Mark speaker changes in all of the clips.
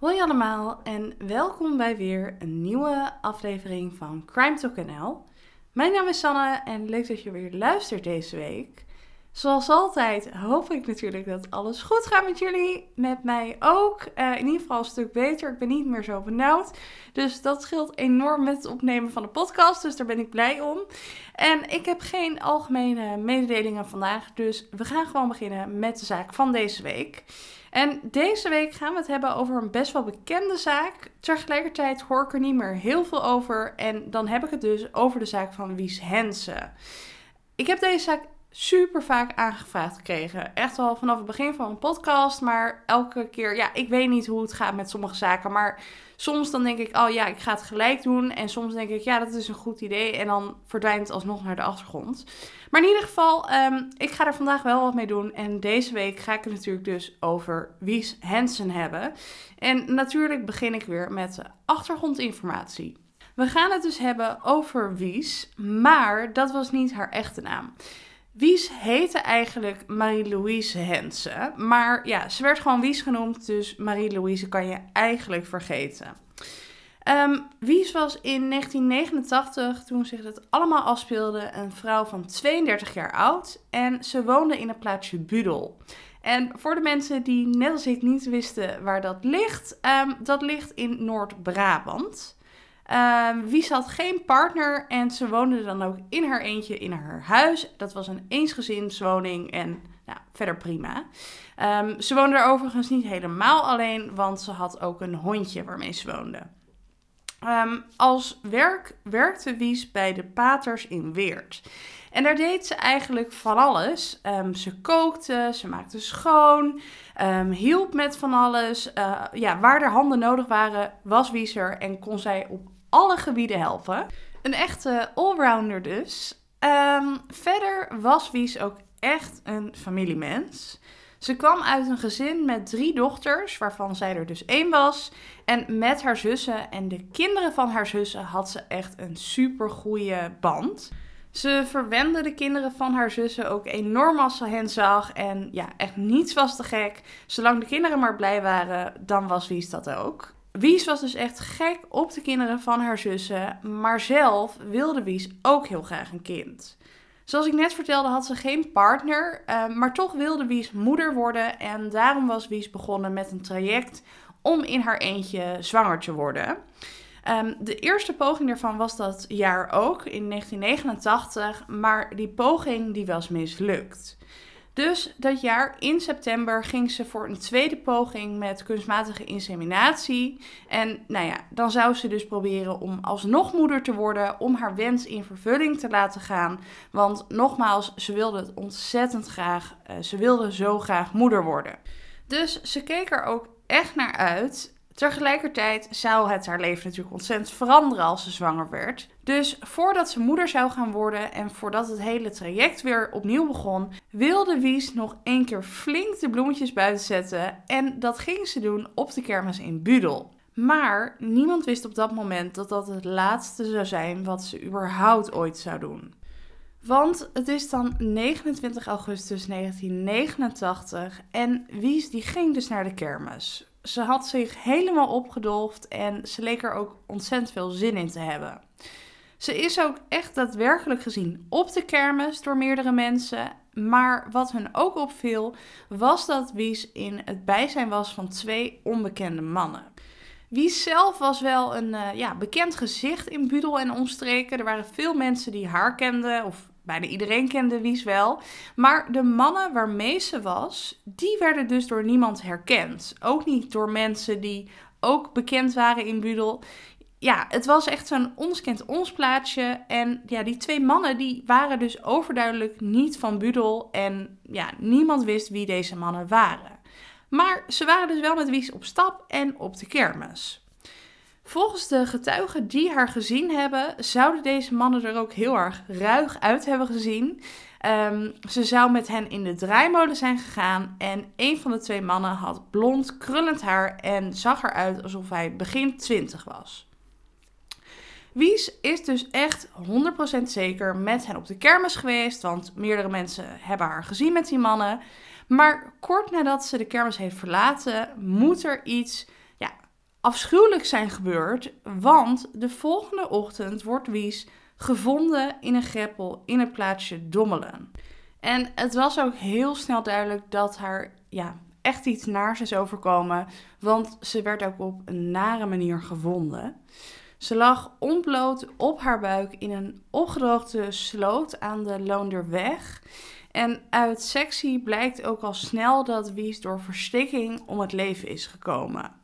Speaker 1: Hoi allemaal en welkom bij weer een nieuwe aflevering van Crime Talk NL. Mijn naam is Sanne en leuk dat je weer luistert deze week. Zoals altijd hoop ik natuurlijk dat alles goed gaat met jullie. Met mij ook. Uh, in ieder geval een stuk beter. Ik ben niet meer zo benauwd. Dus dat scheelt enorm met het opnemen van de podcast. Dus daar ben ik blij om. En ik heb geen algemene mededelingen vandaag. Dus we gaan gewoon beginnen met de zaak van deze week. En deze week gaan we het hebben over een best wel bekende zaak. Tegelijkertijd hoor ik er niet meer heel veel over. En dan heb ik het dus over de zaak van Wies Hensen. Ik heb deze zaak super vaak aangevraagd gekregen. Echt al vanaf het begin van een podcast. Maar elke keer, ja, ik weet niet hoe het gaat met sommige zaken. Maar soms dan denk ik, oh ja, ik ga het gelijk doen. En soms denk ik, ja, dat is een goed idee. En dan verdwijnt het alsnog naar de achtergrond. Maar in ieder geval, um, ik ga er vandaag wel wat mee doen. En deze week ga ik het natuurlijk dus over Wies Hansen hebben. En natuurlijk begin ik weer met achtergrondinformatie. We gaan het dus hebben over Wies, maar dat was niet haar echte naam. Wies heette eigenlijk Marie-Louise Hensen. Maar ja, ze werd gewoon Wies genoemd, dus Marie-Louise kan je eigenlijk vergeten. Um, Wies was in 1989, toen zich het allemaal afspeelde, een vrouw van 32 jaar oud. En ze woonde in het plaatsje Budel. En voor de mensen die net als ik niet wisten waar dat ligt, um, dat ligt in Noord-Brabant. Um, Wies had geen partner en ze woonde dan ook in haar eentje in haar huis. Dat was een eensgezinswoning en nou, verder prima. Um, ze woonde er overigens niet helemaal alleen, want ze had ook een hondje waarmee ze woonde. Um, als werk werkte Wies bij de Paters in Weert. En daar deed ze eigenlijk van alles. Ze kookte, ze maakte schoon, um, hielp met van alles. Uh, ja, waar er handen nodig waren, was Wies er en kon zij op alle gebieden helpen. Een echte allrounder dus. Um, verder was Wies ook echt een familiemens. Ze kwam uit een gezin met drie dochters, waarvan zij er dus één was. En met haar zussen en de kinderen van haar zussen had ze echt een super goede band. Ze verwende de kinderen van haar zussen ook enorm als ze hen zag. En ja, echt niets was te gek. Zolang de kinderen maar blij waren, dan was Wies dat ook. Wies was dus echt gek op de kinderen van haar zussen, maar zelf wilde Wies ook heel graag een kind. Zoals ik net vertelde had ze geen partner, uh, maar toch wilde Wies moeder worden en daarom was Wies begonnen met een traject om in haar eentje zwanger te worden. Um, de eerste poging daarvan was dat jaar ook, in 1989, maar die poging die was mislukt. Dus dat jaar in september ging ze voor een tweede poging met kunstmatige inseminatie. En nou ja, dan zou ze dus proberen om alsnog moeder te worden, om haar wens in vervulling te laten gaan. Want nogmaals, ze wilde het ontzettend graag. Uh, ze wilde zo graag moeder worden. Dus ze keek er ook echt naar uit. Tegelijkertijd zou het haar leven natuurlijk ontzettend veranderen als ze zwanger werd. Dus voordat ze moeder zou gaan worden en voordat het hele traject weer opnieuw begon, wilde Wies nog één keer flink de bloemetjes buiten zetten. En dat ging ze doen op de kermis in Budel. Maar niemand wist op dat moment dat dat het laatste zou zijn wat ze überhaupt ooit zou doen. Want het is dan 29 augustus 1989 en Wies die ging dus naar de kermis ze had zich helemaal opgedolfd en ze leek er ook ontzettend veel zin in te hebben. Ze is ook echt daadwerkelijk gezien op de kermis door meerdere mensen. Maar wat hun ook opviel, was dat Wies in het bijzijn was van twee onbekende mannen. Wies zelf was wel een uh, ja, bekend gezicht in Budel en omstreken. Er waren veel mensen die haar kenden of bijna iedereen kende Wies wel. Maar de mannen waarmee ze was, die werden dus door niemand herkend. Ook niet door mensen die ook bekend waren in Budel. Ja, het was echt zo'n ons kent ons plaatsje. En ja, die twee mannen die waren dus overduidelijk niet van Budel. En ja, niemand wist wie deze mannen waren. Maar ze waren dus wel met Wies op stap en op de kermis. Volgens de getuigen die haar gezien hebben, zouden deze mannen er ook heel erg ruig uit hebben gezien. Um, ze zou met hen in de draaimolen zijn gegaan en een van de twee mannen had blond, krullend haar en zag eruit alsof hij begin 20 was. Wies is dus echt 100% zeker met hen op de kermis geweest, want meerdere mensen hebben haar gezien met die mannen. Maar kort nadat ze de kermis heeft verlaten, moet er iets afschuwelijk zijn gebeurd, want de volgende ochtend wordt Wies gevonden in een greppel in het plaatsje Dommelen. En het was ook heel snel duidelijk dat haar ja, echt iets naars is overkomen, want ze werd ook op een nare manier gevonden. Ze lag ontbloot op haar buik in een opgedroogde sloot aan de Loonderweg. En uit sectie blijkt ook al snel dat Wies door verstikking om het leven is gekomen.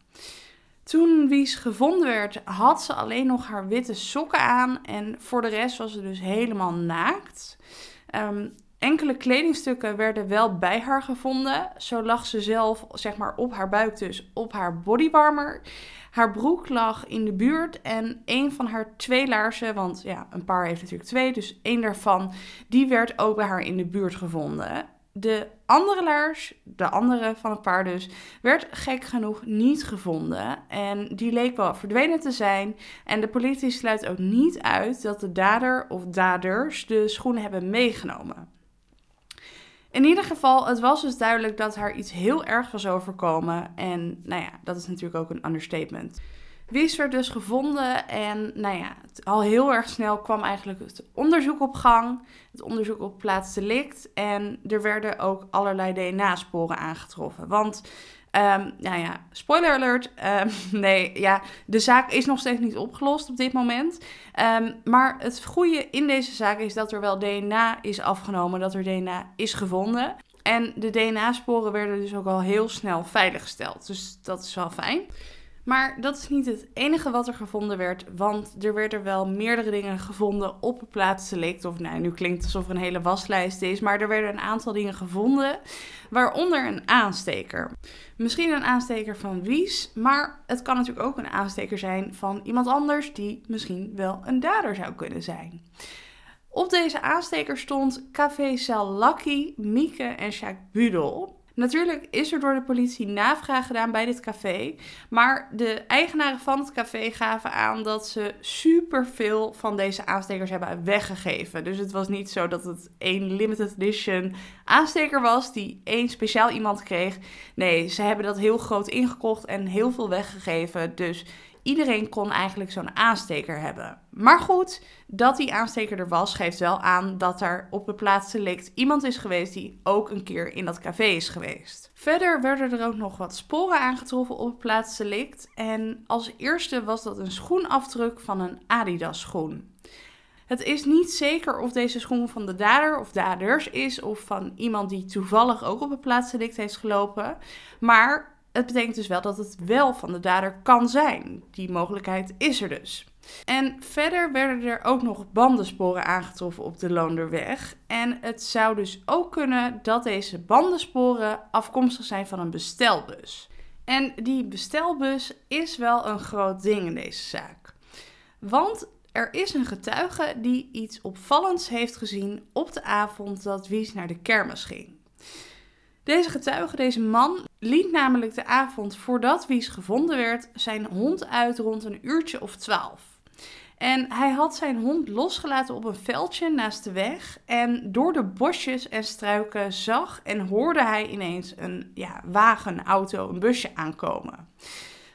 Speaker 1: Toen Wies gevonden werd, had ze alleen nog haar witte sokken aan en voor de rest was ze dus helemaal naakt. Um, Enkele kledingstukken werden wel bij haar gevonden. Zo lag ze zelf, zeg maar, op haar buik dus, op haar bodywarmer. Haar broek lag in de buurt en een van haar twee laarzen, want ja, een paar heeft natuurlijk twee, dus één daarvan, die werd ook bij haar in de buurt gevonden. De andere laars, de andere van het paar dus, werd gek genoeg niet gevonden. En die leek wel verdwenen te zijn. En de politie sluit ook niet uit dat de dader of daders de schoenen hebben meegenomen. In ieder geval, het was dus duidelijk dat haar iets heel erg was overkomen. En nou ja, dat is natuurlijk ook een understatement. Wies werd dus gevonden en nou ja, al heel erg snel kwam eigenlijk het onderzoek op gang. Het onderzoek op plaats delict en er werden ook allerlei DNA-sporen aangetroffen. Want Um, nou ja, spoiler alert. Um, nee, ja, de zaak is nog steeds niet opgelost op dit moment. Um, maar het goede in deze zaak is dat er wel DNA is afgenomen, dat er DNA is gevonden. En de DNA-sporen werden dus ook al heel snel veiliggesteld. Dus dat is wel fijn. Maar dat is niet het enige wat er gevonden werd, want er werden wel meerdere dingen gevonden op het plaats select. Of nou, nu klinkt het alsof er een hele waslijst is, maar er werden een aantal dingen gevonden, waaronder een aansteker. Misschien een aansteker van Wies, maar het kan natuurlijk ook een aansteker zijn van iemand anders die misschien wel een dader zou kunnen zijn. Op deze aansteker stond Café Lucky, Mieke en Jacques Budel. Natuurlijk is er door de politie navraag gedaan bij dit café. Maar de eigenaren van het café gaven aan dat ze superveel van deze aanstekers hebben weggegeven. Dus het was niet zo dat het één limited edition aansteker was die één speciaal iemand kreeg. Nee, ze hebben dat heel groot ingekocht en heel veel weggegeven. Dus iedereen kon eigenlijk zo'n aansteker hebben. Maar goed, dat die aansteker er was, geeft wel aan dat er op de plaats select iemand is geweest die ook een keer in dat café is geweest. Verder werden er ook nog wat sporen aangetroffen op het plaats select. En als eerste was dat een schoenafdruk van een Adidas schoen. Het is niet zeker of deze schoen van de dader of daders is of van iemand die toevallig ook op het plaats select heeft gelopen. Maar het betekent dus wel dat het wel van de dader kan zijn. Die mogelijkheid is er dus. En verder werden er ook nog bandensporen aangetroffen op de Loonderweg. En het zou dus ook kunnen dat deze bandensporen afkomstig zijn van een bestelbus. En die bestelbus is wel een groot ding in deze zaak. Want er is een getuige die iets opvallends heeft gezien op de avond dat Wies naar de kermis ging. Deze getuige, deze man, liet namelijk de avond voordat Wies gevonden werd zijn hond uit rond een uurtje of twaalf. En hij had zijn hond losgelaten op een veldje naast de weg. En door de bosjes en struiken zag en hoorde hij ineens een ja, wagen, auto, een busje aankomen.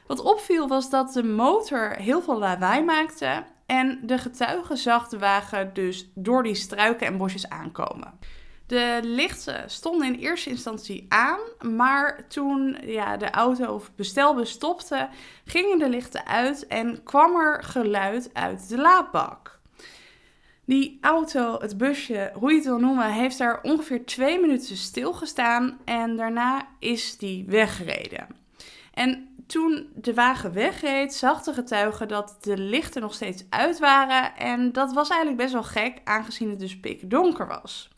Speaker 1: Wat opviel was dat de motor heel veel lawaai maakte. En de getuige zag de wagen dus door die struiken en bosjes aankomen. De lichten stonden in eerste instantie aan, maar toen ja, de auto of bestelbus stopte, gingen de lichten uit en kwam er geluid uit de laadbak. Die auto, het busje, hoe je het wil noemen, heeft daar ongeveer twee minuten stilgestaan en daarna is die weggereden. En toen de wagen wegreed, zag de getuige dat de lichten nog steeds uit waren en dat was eigenlijk best wel gek, aangezien het dus donker was.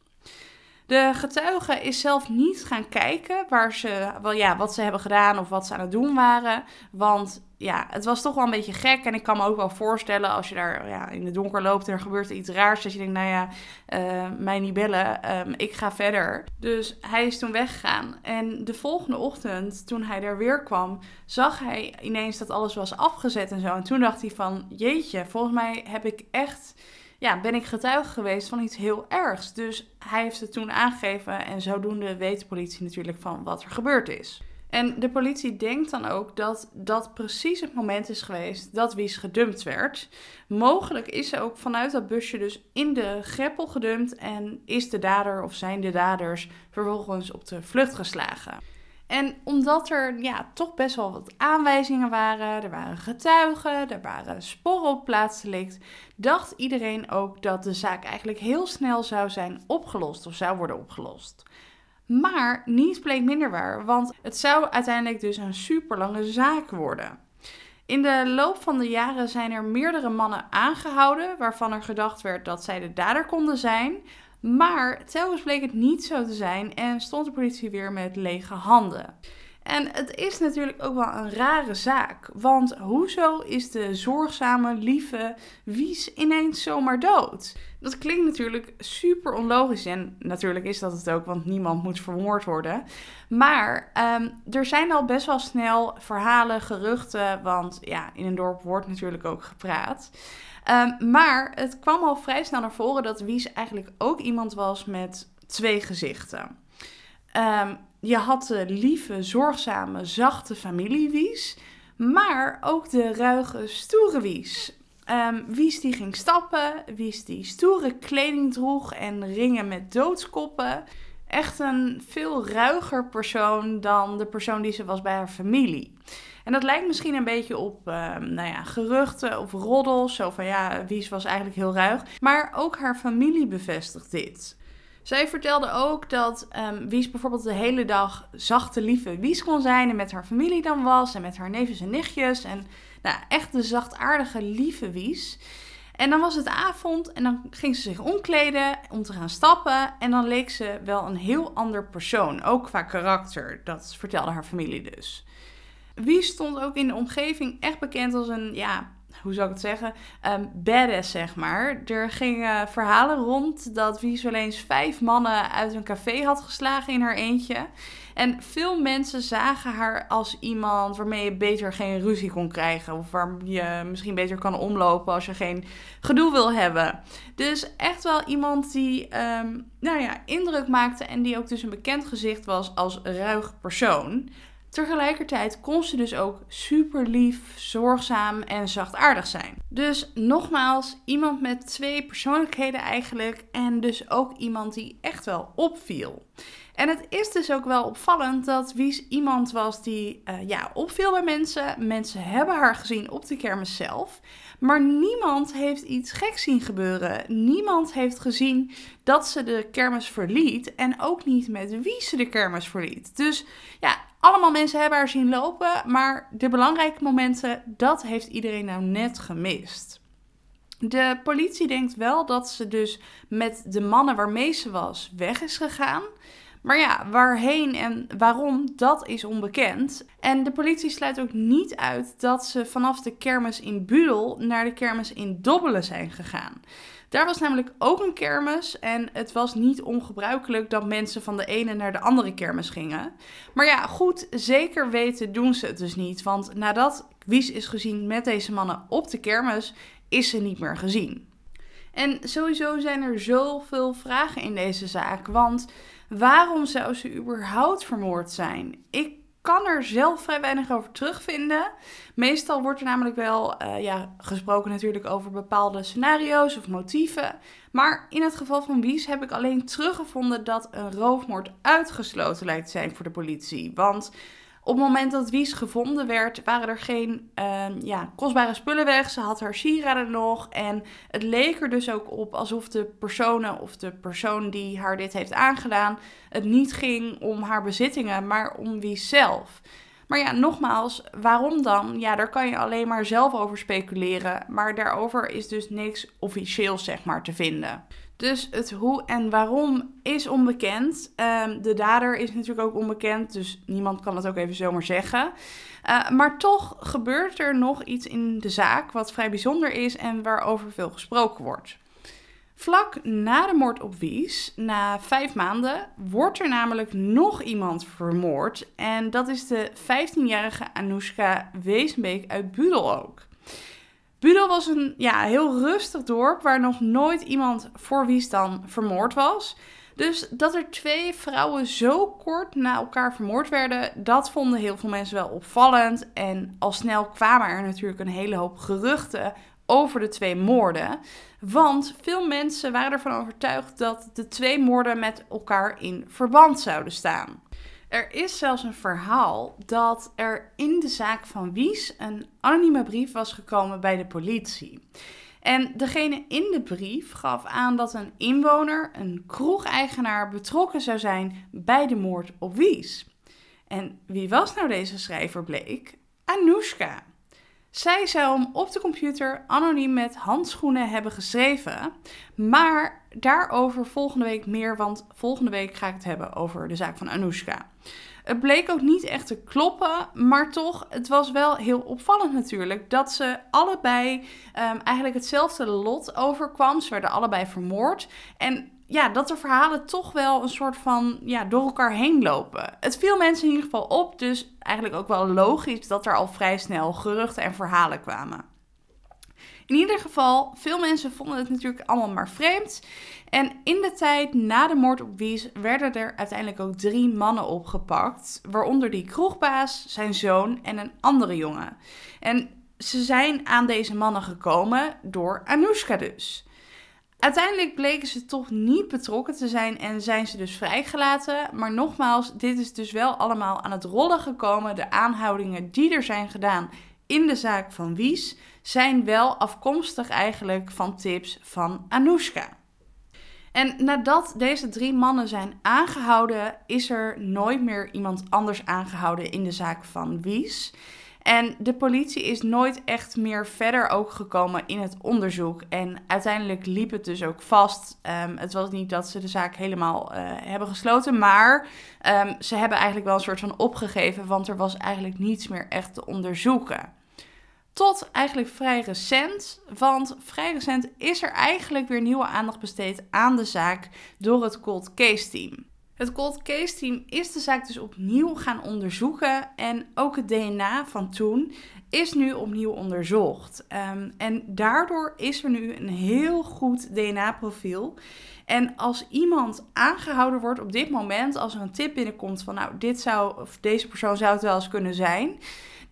Speaker 1: De getuige is zelf niet gaan kijken waar ze, wel, ja, wat ze hebben gedaan of wat ze aan het doen waren. Want ja, het was toch wel een beetje gek. En ik kan me ook wel voorstellen als je daar ja, in het donker loopt en er gebeurt iets raars. Dat je denkt, nou ja, uh, mij niet bellen, ehm, ik ga verder. Dus hij is toen weggegaan. En de volgende ochtend, toen hij er weer kwam, zag hij ineens dat alles was afgezet en zo. En toen dacht hij van, jeetje, volgens mij heb ik echt ja, ben ik getuige geweest van iets heel ergs. Dus hij heeft het toen aangegeven en zodoende weet de politie natuurlijk van wat er gebeurd is. En de politie denkt dan ook dat dat precies het moment is geweest dat Wies gedumpt werd. Mogelijk is ze ook vanuit dat busje dus in de greppel gedumpt en is de dader of zijn de daders vervolgens op de vlucht geslagen. En omdat er ja, toch best wel wat aanwijzingen waren, er waren getuigen, er waren sporen op plaatsdelict, dacht iedereen ook dat de zaak eigenlijk heel snel zou zijn opgelost of zou worden opgelost. Maar niets bleek minder waar, want het zou uiteindelijk dus een super lange zaak worden. In de loop van de jaren zijn er meerdere mannen aangehouden waarvan er gedacht werd dat zij de dader konden zijn. Maar telkens bleek het niet zo te zijn en stond de politie weer met lege handen. En het is natuurlijk ook wel een rare zaak. Want hoezo is de zorgzame, lieve Wies ineens zomaar dood? Dat klinkt natuurlijk super onlogisch. En natuurlijk is dat het ook, want niemand moet vermoord worden. Maar ehm, er zijn al best wel snel verhalen, geruchten. Want ja, in een dorp wordt natuurlijk ook gepraat. Ehm, maar het kwam al vrij snel naar voren dat Wies eigenlijk ook iemand was met twee gezichten. Um, je had de lieve, zorgzame, zachte familie Wies, maar ook de ruige, stoere Wies. Um, Wies die ging stappen, Wies die stoere kleding droeg en ringen met doodskoppen. Echt een veel ruiger persoon dan de persoon die ze was bij haar familie. En dat lijkt misschien een beetje op uh, nou ja, geruchten of roddels. Zo van ja, Wies was eigenlijk heel ruig. Maar ook haar familie bevestigt dit. Zij vertelde ook dat um, Wies bijvoorbeeld de hele dag zachte, lieve Wies kon zijn. En met haar familie dan was. En met haar neefjes en nichtjes. En nou, echt de zachtaardige, lieve Wies. En dan was het avond en dan ging ze zich omkleden om te gaan stappen. En dan leek ze wel een heel ander persoon. Ook qua karakter. Dat vertelde haar familie dus. Wies stond ook in de omgeving echt bekend als een ja, hoe zou ik het zeggen, um, badass, zeg maar. Er gingen verhalen rond dat Wies wel eens vijf mannen uit een café had geslagen in haar eentje. En veel mensen zagen haar als iemand waarmee je beter geen ruzie kon krijgen. Of waar je misschien beter kan omlopen als je geen gedoe wil hebben. Dus echt wel iemand die ehm, nou ja, indruk maakte en die ook dus een bekend gezicht was als ruig persoon. Tegelijkertijd kon ze dus ook super lief, zorgzaam en zachtaardig zijn. Dus nogmaals, iemand met twee persoonlijkheden eigenlijk. En dus ook iemand die echt wel opviel. En het is dus ook wel opvallend dat Wies iemand was die uh, ja, opviel bij mensen. Mensen hebben haar gezien op de kermis zelf. Maar niemand heeft iets geks zien gebeuren. Niemand heeft gezien dat ze de kermis verliet. En ook niet met wie ze de kermis verliet. Dus ja, allemaal mensen hebben haar zien lopen, maar de belangrijke momenten, dat heeft iedereen nou net gemist. De politie denkt wel dat ze dus met de mannen waarmee ze was weg is gegaan. Maar ja, waarheen en waarom, dat is onbekend. En de politie sluit ook niet uit dat ze vanaf de kermis in Budel naar de kermis in Dobbelen zijn gegaan. Daar was namelijk ook een kermis en het was niet ongebruikelijk dat mensen van de ene naar de andere kermis gingen. Maar ja, goed, zeker weten doen ze het dus niet, want nadat Wies is gezien met deze mannen op de kermis, is ze niet meer gezien. En sowieso zijn er zoveel vragen in deze zaak, want waarom zou ze überhaupt vermoord zijn? Ik kan er zelf vrij weinig over terugvinden. Meestal wordt er namelijk wel uh, ja, gesproken natuurlijk over bepaalde scenario's of motieven. Maar in het geval van Wies heb ik alleen teruggevonden dat een roofmoord uitgesloten lijkt te zijn voor de politie. Want op het moment dat Wies gevonden werd, waren er geen uh, ja, kostbare spullen weg. Ze had haar sieraden nog. En het leek er dus ook op alsof de personen of de persoon die haar dit heeft aangedaan, het niet ging om haar bezittingen, maar om Wies zelf. Maar ja, nogmaals, waarom dan? Ja, daar kan je alleen maar zelf over speculeren. Maar daarover is dus niks officieels, zeg maar, te vinden. Dus het hoe en waarom is onbekend. Ehm, de dader is natuurlijk ook onbekend, dus niemand kan het ook even zomaar zeggen. Uh, maar toch gebeurt er nog iets in de zaak wat vrij bijzonder is en waarover veel gesproken wordt. Vlak na de moord op Wies, na vijf maanden, wordt er namelijk nog iemand vermoord. En dat is de 15-jarige Anoushka Wezenbeek uit Budel ook. Budel was een ja, heel rustig dorp waar nog nooit iemand voor Wies dan vermoord was. Dus dat er twee vrouwen zo kort na elkaar vermoord werden, dat vonden heel veel mensen wel opvallend. En al snel kwamen er natuurlijk een hele hoop geruchten over de twee moorden. Want veel mensen waren ervan overtuigd dat de twee moorden met elkaar in verband zouden staan. Er is zelfs een verhaal dat er in de zaak van Wies een anonieme brief was gekomen bij de politie. En degene in de brief gaf aan dat een inwoner, een kroegeigenaar, betrokken zou zijn bij de moord op Wies. En wie was nou deze schrijver bleek? Anoushka. Zij zou hem op de computer anoniem met handschoenen hebben geschreven. Maar daarover volgende week meer, want volgende week ga ik het hebben over de zaak van Anoushka. Het bleek ook niet echt te kloppen, maar toch, het was wel heel opvallend natuurlijk dat ze allebei um, eigenlijk hetzelfde lot overkwam. Ze werden allebei vermoord. En ja, dat de verhalen toch wel een soort van ja, door elkaar heen lopen. Het viel mensen in ieder geval op, dus eigenlijk ook wel logisch dat er al vrij snel geruchten en verhalen kwamen. In ieder geval, veel mensen vonden het natuurlijk allemaal maar vreemd. En in de tijd na de moord op Wies werden er uiteindelijk ook drie mannen opgepakt. Waaronder die kroegbaas, zijn zoon en een andere jongen. En ze zijn aan deze mannen gekomen door Anoushka dus. Uiteindelijk bleken ze toch niet betrokken te zijn en zijn ze dus vrijgelaten. Maar nogmaals, dit is dus wel allemaal aan het rollen gekomen. De aanhoudingen die er zijn gedaan in de zaak van Wies zijn wel afkomstig eigenlijk van tips van Anoushka. En nadat deze drie mannen zijn aangehouden, is er nooit meer iemand anders aangehouden in de zaak van Wies. En de politie is nooit echt meer verder ook gekomen in het onderzoek. En uiteindelijk liep het dus ook vast. Um, het was niet dat ze de zaak helemaal uh, hebben gesloten, maar um, ze hebben eigenlijk wel een soort van opgegeven, want er was eigenlijk niets meer echt te onderzoeken. Tot eigenlijk vrij recent, want vrij recent is er eigenlijk weer nieuwe aandacht besteed aan de zaak door het Cold Case Team. Het Cold Case Team is de zaak dus opnieuw gaan onderzoeken en ook het DNA van toen is nu opnieuw onderzocht. Um, en daardoor is er nu een heel goed DNA-profiel. En als iemand aangehouden wordt op dit moment, als er een tip binnenkomt van nou, dit zou, of deze persoon zou het wel eens kunnen zijn,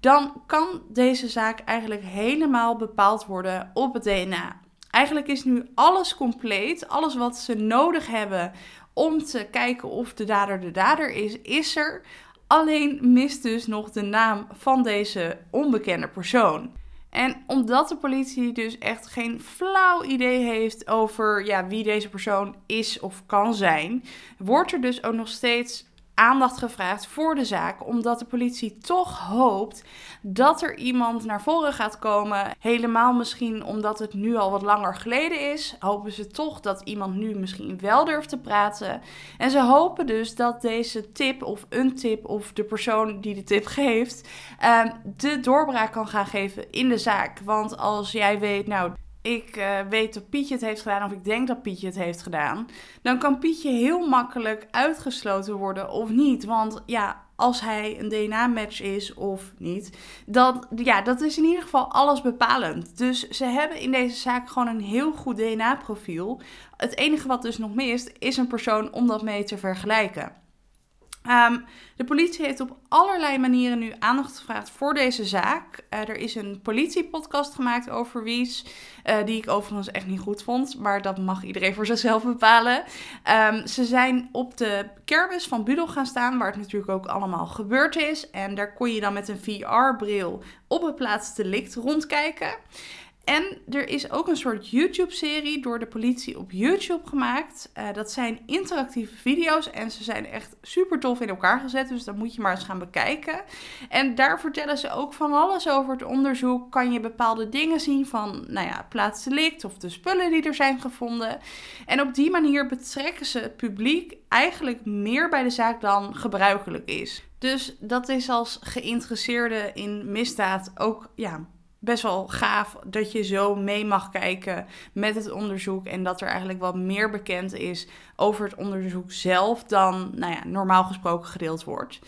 Speaker 1: dan kan deze zaak eigenlijk helemaal bepaald worden op het DNA. Eigenlijk is nu alles compleet, alles wat ze nodig hebben om te kijken of de dader de dader is, is er. Alleen mist dus nog de naam van deze onbekende persoon. En omdat de politie dus echt geen flauw idee heeft over ja, wie deze persoon is of kan zijn, wordt er dus ook nog steeds aandacht gevraagd voor de zaak, omdat de politie toch hoopt dat er iemand naar voren gaat komen. Helemaal misschien omdat het nu al wat langer geleden is, hopen ze toch dat iemand nu misschien wel durft te praten. En ze hopen dus dat deze tip of een tip of de persoon die de tip geeft, uh, de doorbraak kan gaan geven in de zaak. Want als jij weet, nou, ik uh, weet dat Pietje het heeft gedaan of ik denk dat Pietje het heeft gedaan, dan kan Pietje heel makkelijk uitgesloten worden of niet. Want ja, als hij een DNA-match is of niet, dan, ja, dat is in ieder geval alles bepalend. Dus ze hebben in deze zaak gewoon een heel goed DNA-profiel. Het enige wat dus nog mist, is een persoon om dat mee te vergelijken. Um, de politie heeft op allerlei manieren nu aandacht gevraagd voor deze zaak. Uh, er is een politiepodcast gemaakt over Wies, uh, die ik overigens echt niet goed vond, maar dat mag iedereen voor zichzelf bepalen. Um, ze zijn op de kermis van Budel gaan staan, waar het natuurlijk ook allemaal gebeurd is. En daar kon je dan met een VR-bril op het plaats licht rondkijken. En er is ook een soort YouTube-serie door de politie op YouTube gemaakt. Uh, dat zijn interactieve video's en ze zijn echt super tof in elkaar gezet. Dus dat moet je maar eens gaan bekijken. En daar vertellen ze ook van alles over het onderzoek. Kan je bepaalde dingen zien van, nou ja, plaatsdelict of de spullen die er zijn gevonden. En op die manier betrekken ze het publiek eigenlijk meer bij de zaak dan gebruikelijk is. Dus dat is als geïnteresseerde in misdaad ook ja, best wel gaaf dat je zo mee mag kijken met het onderzoek. En dat er eigenlijk wat meer bekend is over het onderzoek zelf dan nou ja, normaal gesproken gedeeld wordt.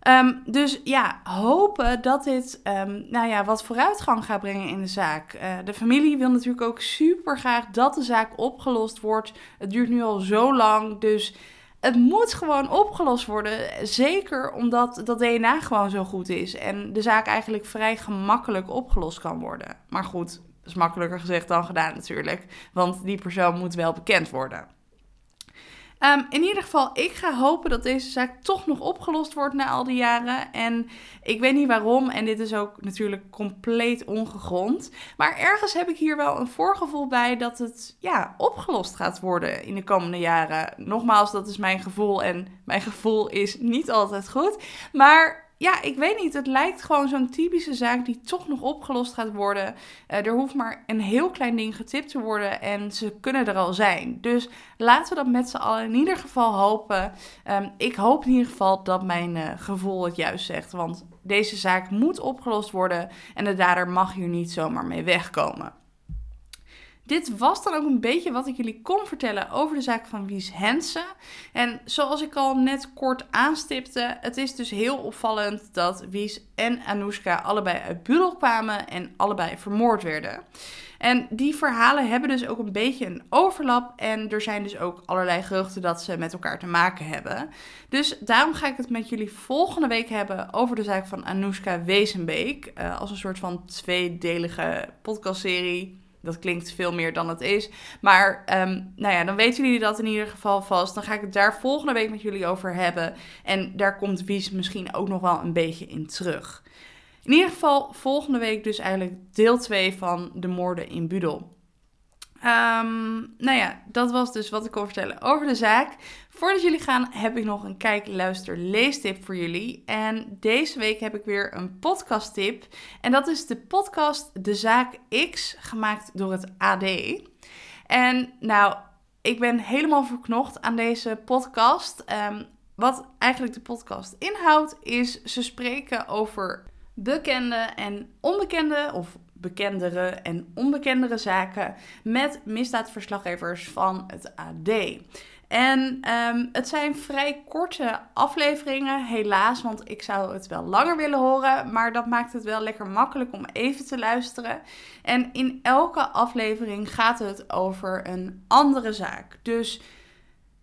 Speaker 1: Ehm, dus ja, hopen dat dit um, nou ja, wat vooruitgang gaat brengen in de zaak. Uh, de familie wil natuurlijk ook super graag dat de zaak opgelost wordt. Het duurt nu al zo lang, dus het moet gewoon opgelost worden. Zeker omdat dat DNA gewoon zo goed is en de zaak eigenlijk vrij gemakkelijk opgelost kan worden. Maar goed, is makkelijker gezegd dan gedaan natuurlijk, want die persoon moet wel bekend worden. Ehm, in ieder geval, ik ga hopen dat deze zaak toch nog opgelost wordt na al die jaren. En ik weet niet waarom, en dit is ook natuurlijk compleet ongegrond. Maar ergens heb ik hier wel een voorgevoel bij dat het ja, opgelost gaat worden in de komende jaren. Nogmaals, dat is mijn gevoel en mijn gevoel is niet altijd goed. Maar ja, ik weet niet. Het lijkt gewoon zo'n typische zaak die toch nog opgelost gaat worden. Uh, er hoeft maar een heel klein ding getipt te worden en ze kunnen er al zijn. Dus laten we dat met z'n allen in ieder geval hopen. Um, ik hoop in ieder geval dat mijn uh, gevoel het juist zegt. Want deze zaak moet opgelost worden en de dader mag hier niet zomaar mee wegkomen. Dit was dan ook een beetje wat ik jullie kon vertellen over de zaak van Wies Hensen. En zoals ik al net kort aanstipte, het is dus heel opvallend dat Wies en Anoushka allebei uit Budel kwamen en allebei vermoord werden. En die verhalen hebben dus ook een beetje een overlap. En er zijn dus ook allerlei geruchten dat ze met elkaar te maken hebben. Dus daarom ga ik het met jullie volgende week hebben over de zaak van Anoushka Wezenbeek. Uh, als een soort van tweedelige podcastserie. Dat klinkt veel meer dan het is. Maar um, nou ja, dan weten jullie dat in ieder geval vast. Dan ga ik het daar volgende week met jullie over hebben. En daar komt Wies misschien ook nog wel een beetje in terug. In ieder geval volgende week dus eigenlijk deel 2 van de moorden in Budel. Um, nou ja, dat was dus wat ik kon vertellen over de zaak. Voordat jullie gaan, heb ik nog een kijk, luister, leestip voor jullie. En deze week heb ik weer een podcasttip. En dat is de podcast De Zaak X, gemaakt door het AD. En nou, ik ben helemaal verknocht aan deze podcast. Um, wat eigenlijk de podcast inhoudt, is ze spreken over bekende en onbekende, of bekendere en onbekendere zaken met misdaadverslaggevers van het AD. En um, het zijn vrij korte afleveringen, helaas, want ik zou het wel langer willen horen. Maar dat maakt het wel lekker makkelijk om even te luisteren. En in elke aflevering gaat het over een andere zaak. Dus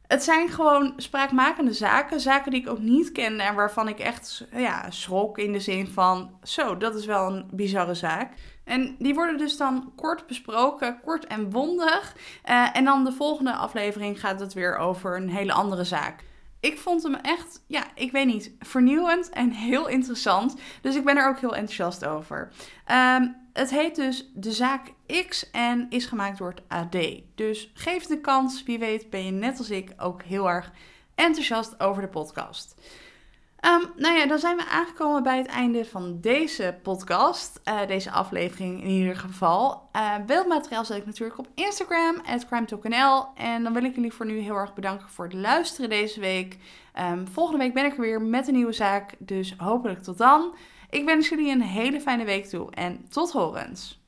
Speaker 1: het zijn gewoon spraakmakende zaken. Zaken die ik ook niet kende en waarvan ik echt ja, schrok in de zin van: zo, dat is wel een bizarre zaak. En die worden dus dan kort besproken, kort en bondig. Uh, en dan de volgende aflevering gaat het weer over een hele andere zaak. Ik vond hem echt, ja, ik weet niet, vernieuwend en heel interessant. Dus ik ben er ook heel enthousiast over. Um, het heet dus De Zaak X en is gemaakt door het AD. Dus geef de kans, wie weet ben je net als ik ook heel erg enthousiast over de podcast. Um, nou ja, dan zijn we aangekomen bij het einde van deze podcast. Uh, deze aflevering in ieder geval. Uh, beeldmateriaal zet ik natuurlijk op Instagram, crimetalknl. En dan wil ik jullie voor nu heel erg bedanken voor het luisteren deze week. Um, volgende week ben ik er weer met een nieuwe zaak. Dus hopelijk tot dan. Ik wens jullie een hele fijne week toe en tot horens.